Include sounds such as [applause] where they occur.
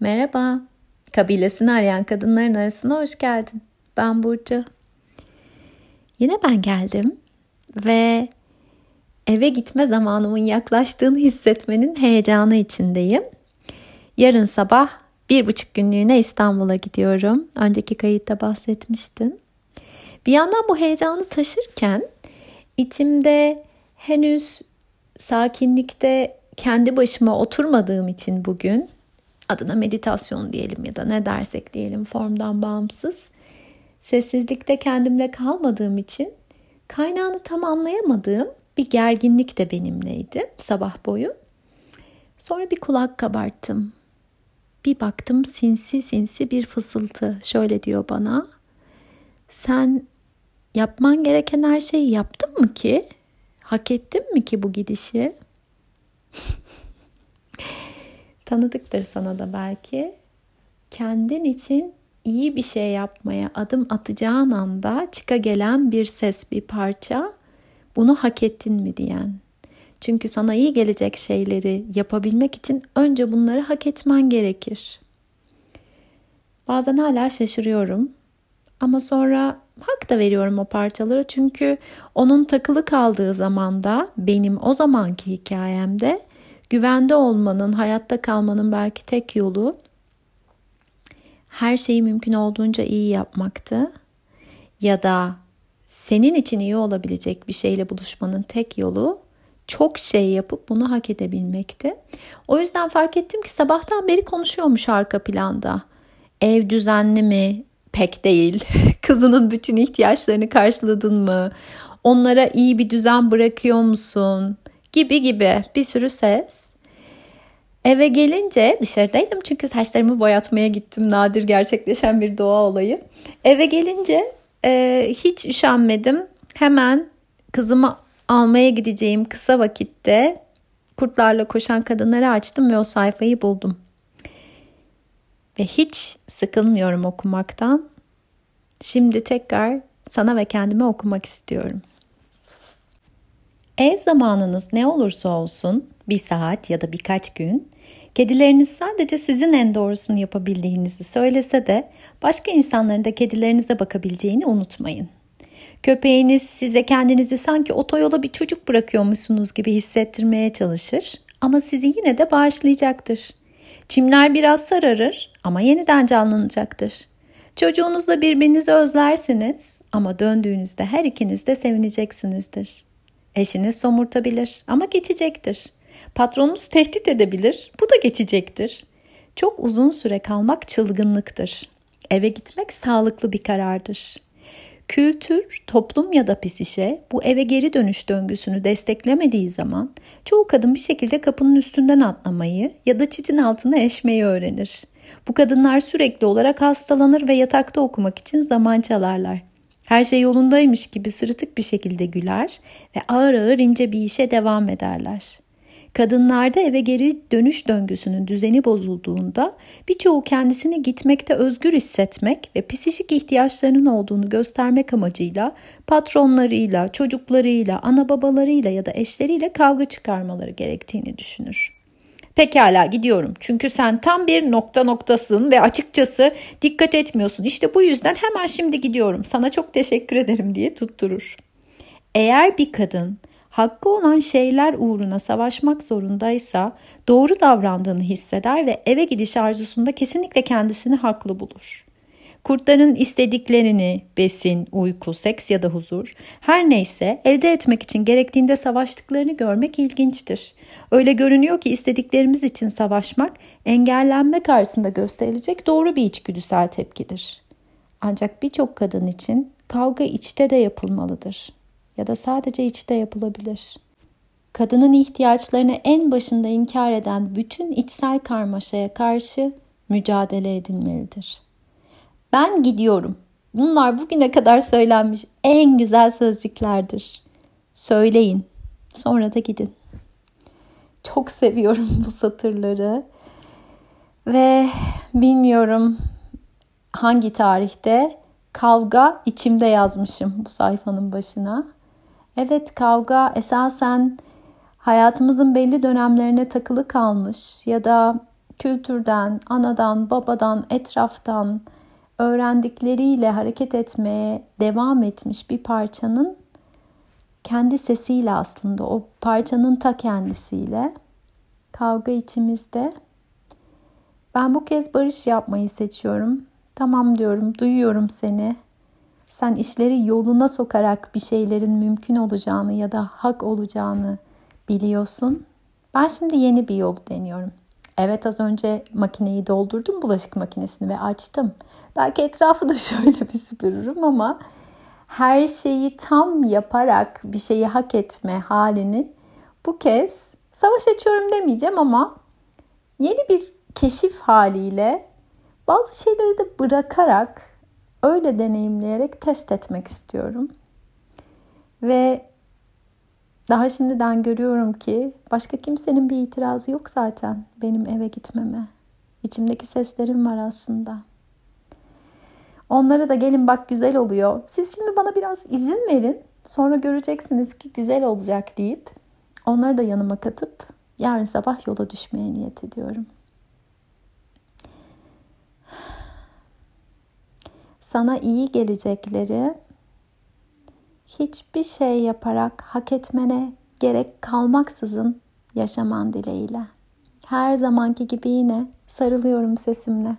Merhaba. Kabilesini arayan kadınların arasına hoş geldin. Ben Burcu. Yine ben geldim ve eve gitme zamanımın yaklaştığını hissetmenin heyecanı içindeyim. Yarın sabah bir buçuk günlüğüne İstanbul'a gidiyorum. Önceki kayıtta bahsetmiştim. Bir yandan bu heyecanı taşırken içimde henüz sakinlikte kendi başıma oturmadığım için bugün adına meditasyon diyelim ya da ne dersek diyelim formdan bağımsız sessizlikte kendimle kalmadığım için kaynağını tam anlayamadığım bir gerginlik de benimleydi sabah boyu. Sonra bir kulak kabarttım. Bir baktım sinsi sinsi bir fısıltı. Şöyle diyor bana. Sen yapman gereken her şeyi yaptın mı ki? Hak ettin mi ki bu gidişi? [laughs] Tanıdıktır sana da belki. Kendin için iyi bir şey yapmaya adım atacağın anda çıka gelen bir ses, bir parça bunu hak ettin mi diyen. Çünkü sana iyi gelecek şeyleri yapabilmek için önce bunları hak etmen gerekir. Bazen hala şaşırıyorum. Ama sonra hak da veriyorum o parçalara çünkü onun takılı kaldığı zamanda benim o zamanki hikayemde güvende olmanın, hayatta kalmanın belki tek yolu her şeyi mümkün olduğunca iyi yapmaktı. Ya da senin için iyi olabilecek bir şeyle buluşmanın tek yolu çok şey yapıp bunu hak edebilmekti. O yüzden fark ettim ki sabahtan beri konuşuyormuş arka planda. Ev düzenli mi? Pek değil. [laughs] Kızının bütün ihtiyaçlarını karşıladın mı? Onlara iyi bir düzen bırakıyor musun? Gibi gibi bir sürü ses. Eve gelince dışarıdaydım çünkü saçlarımı boyatmaya gittim. Nadir gerçekleşen bir doğa olayı. Eve gelince e, hiç üşenmedim. Hemen kızımı almaya gideceğim kısa vakitte kurtlarla koşan kadınları açtım ve o sayfayı buldum. Ve hiç sıkılmıyorum okumaktan. Şimdi tekrar sana ve kendime okumak istiyorum. Ev zamanınız ne olursa olsun bir saat ya da birkaç gün kedileriniz sadece sizin en doğrusunu yapabildiğinizi söylese de başka insanların da kedilerinize bakabileceğini unutmayın. Köpeğiniz size kendinizi sanki otoyola bir çocuk bırakıyormuşsunuz gibi hissettirmeye çalışır ama sizi yine de bağışlayacaktır. Çimler biraz sararır ama yeniden canlanacaktır. Çocuğunuzla birbirinizi özlersiniz ama döndüğünüzde her ikiniz de sevineceksinizdir. Eşiniz somurtabilir ama geçecektir. Patronunuz tehdit edebilir, bu da geçecektir. Çok uzun süre kalmak çılgınlıktır. Eve gitmek sağlıklı bir karardır. Kültür, toplum ya da psişe bu eve geri dönüş döngüsünü desteklemediği zaman çoğu kadın bir şekilde kapının üstünden atlamayı ya da çitin altına eşmeyi öğrenir. Bu kadınlar sürekli olarak hastalanır ve yatakta okumak için zaman çalarlar. Her şey yolundaymış gibi sırıtık bir şekilde güler ve ağır ağır ince bir işe devam ederler. Kadınlarda eve geri dönüş döngüsünün düzeni bozulduğunda birçoğu kendisini gitmekte özgür hissetmek ve psikik ihtiyaçlarının olduğunu göstermek amacıyla patronlarıyla, çocuklarıyla, ana babalarıyla ya da eşleriyle kavga çıkarmaları gerektiğini düşünür. Pekala gidiyorum. Çünkü sen tam bir nokta noktasın ve açıkçası dikkat etmiyorsun. İşte bu yüzden hemen şimdi gidiyorum. Sana çok teşekkür ederim diye tutturur. Eğer bir kadın hakkı olan şeyler uğruna savaşmak zorundaysa doğru davrandığını hisseder ve eve gidiş arzusunda kesinlikle kendisini haklı bulur. Kurtların istediklerini, besin, uyku, seks ya da huzur, her neyse elde etmek için gerektiğinde savaştıklarını görmek ilginçtir. Öyle görünüyor ki istediklerimiz için savaşmak engellenme karşısında gösterilecek doğru bir içgüdüsel tepkidir. Ancak birçok kadın için kavga içte de yapılmalıdır ya da sadece içte yapılabilir. Kadının ihtiyaçlarını en başında inkar eden bütün içsel karmaşaya karşı mücadele edilmelidir. Ben gidiyorum. Bunlar bugüne kadar söylenmiş en güzel sözcüklerdir. Söyleyin, sonra da gidin. Çok seviyorum bu satırları. Ve bilmiyorum hangi tarihte kavga içimde yazmışım bu sayfanın başına. Evet kavga esasen hayatımızın belli dönemlerine takılı kalmış ya da kültürden, anadan, babadan, etraftan öğrendikleriyle hareket etmeye devam etmiş bir parçanın kendi sesiyle aslında o parçanın ta kendisiyle kavga içimizde. Ben bu kez barış yapmayı seçiyorum. Tamam diyorum, duyuyorum seni. Sen işleri yoluna sokarak bir şeylerin mümkün olacağını ya da hak olacağını biliyorsun. Ben şimdi yeni bir yolu deniyorum. Evet az önce makineyi doldurdum bulaşık makinesini ve açtım. Belki etrafı da [laughs] şöyle bir süpürürüm ama her şeyi tam yaparak bir şeyi hak etme halini bu kez savaş açıyorum demeyeceğim ama yeni bir keşif haliyle bazı şeyleri de bırakarak öyle deneyimleyerek test etmek istiyorum. Ve daha şimdiden görüyorum ki başka kimsenin bir itirazı yok zaten benim eve gitmeme. İçimdeki seslerim var aslında. Onlara da gelin bak güzel oluyor. Siz şimdi bana biraz izin verin. Sonra göreceksiniz ki güzel olacak deyip onları da yanıma katıp yarın sabah yola düşmeye niyet ediyorum. Sana iyi gelecekleri hiçbir şey yaparak hak etmene gerek kalmaksızın yaşaman dileğiyle. Her zamanki gibi yine sarılıyorum sesimle.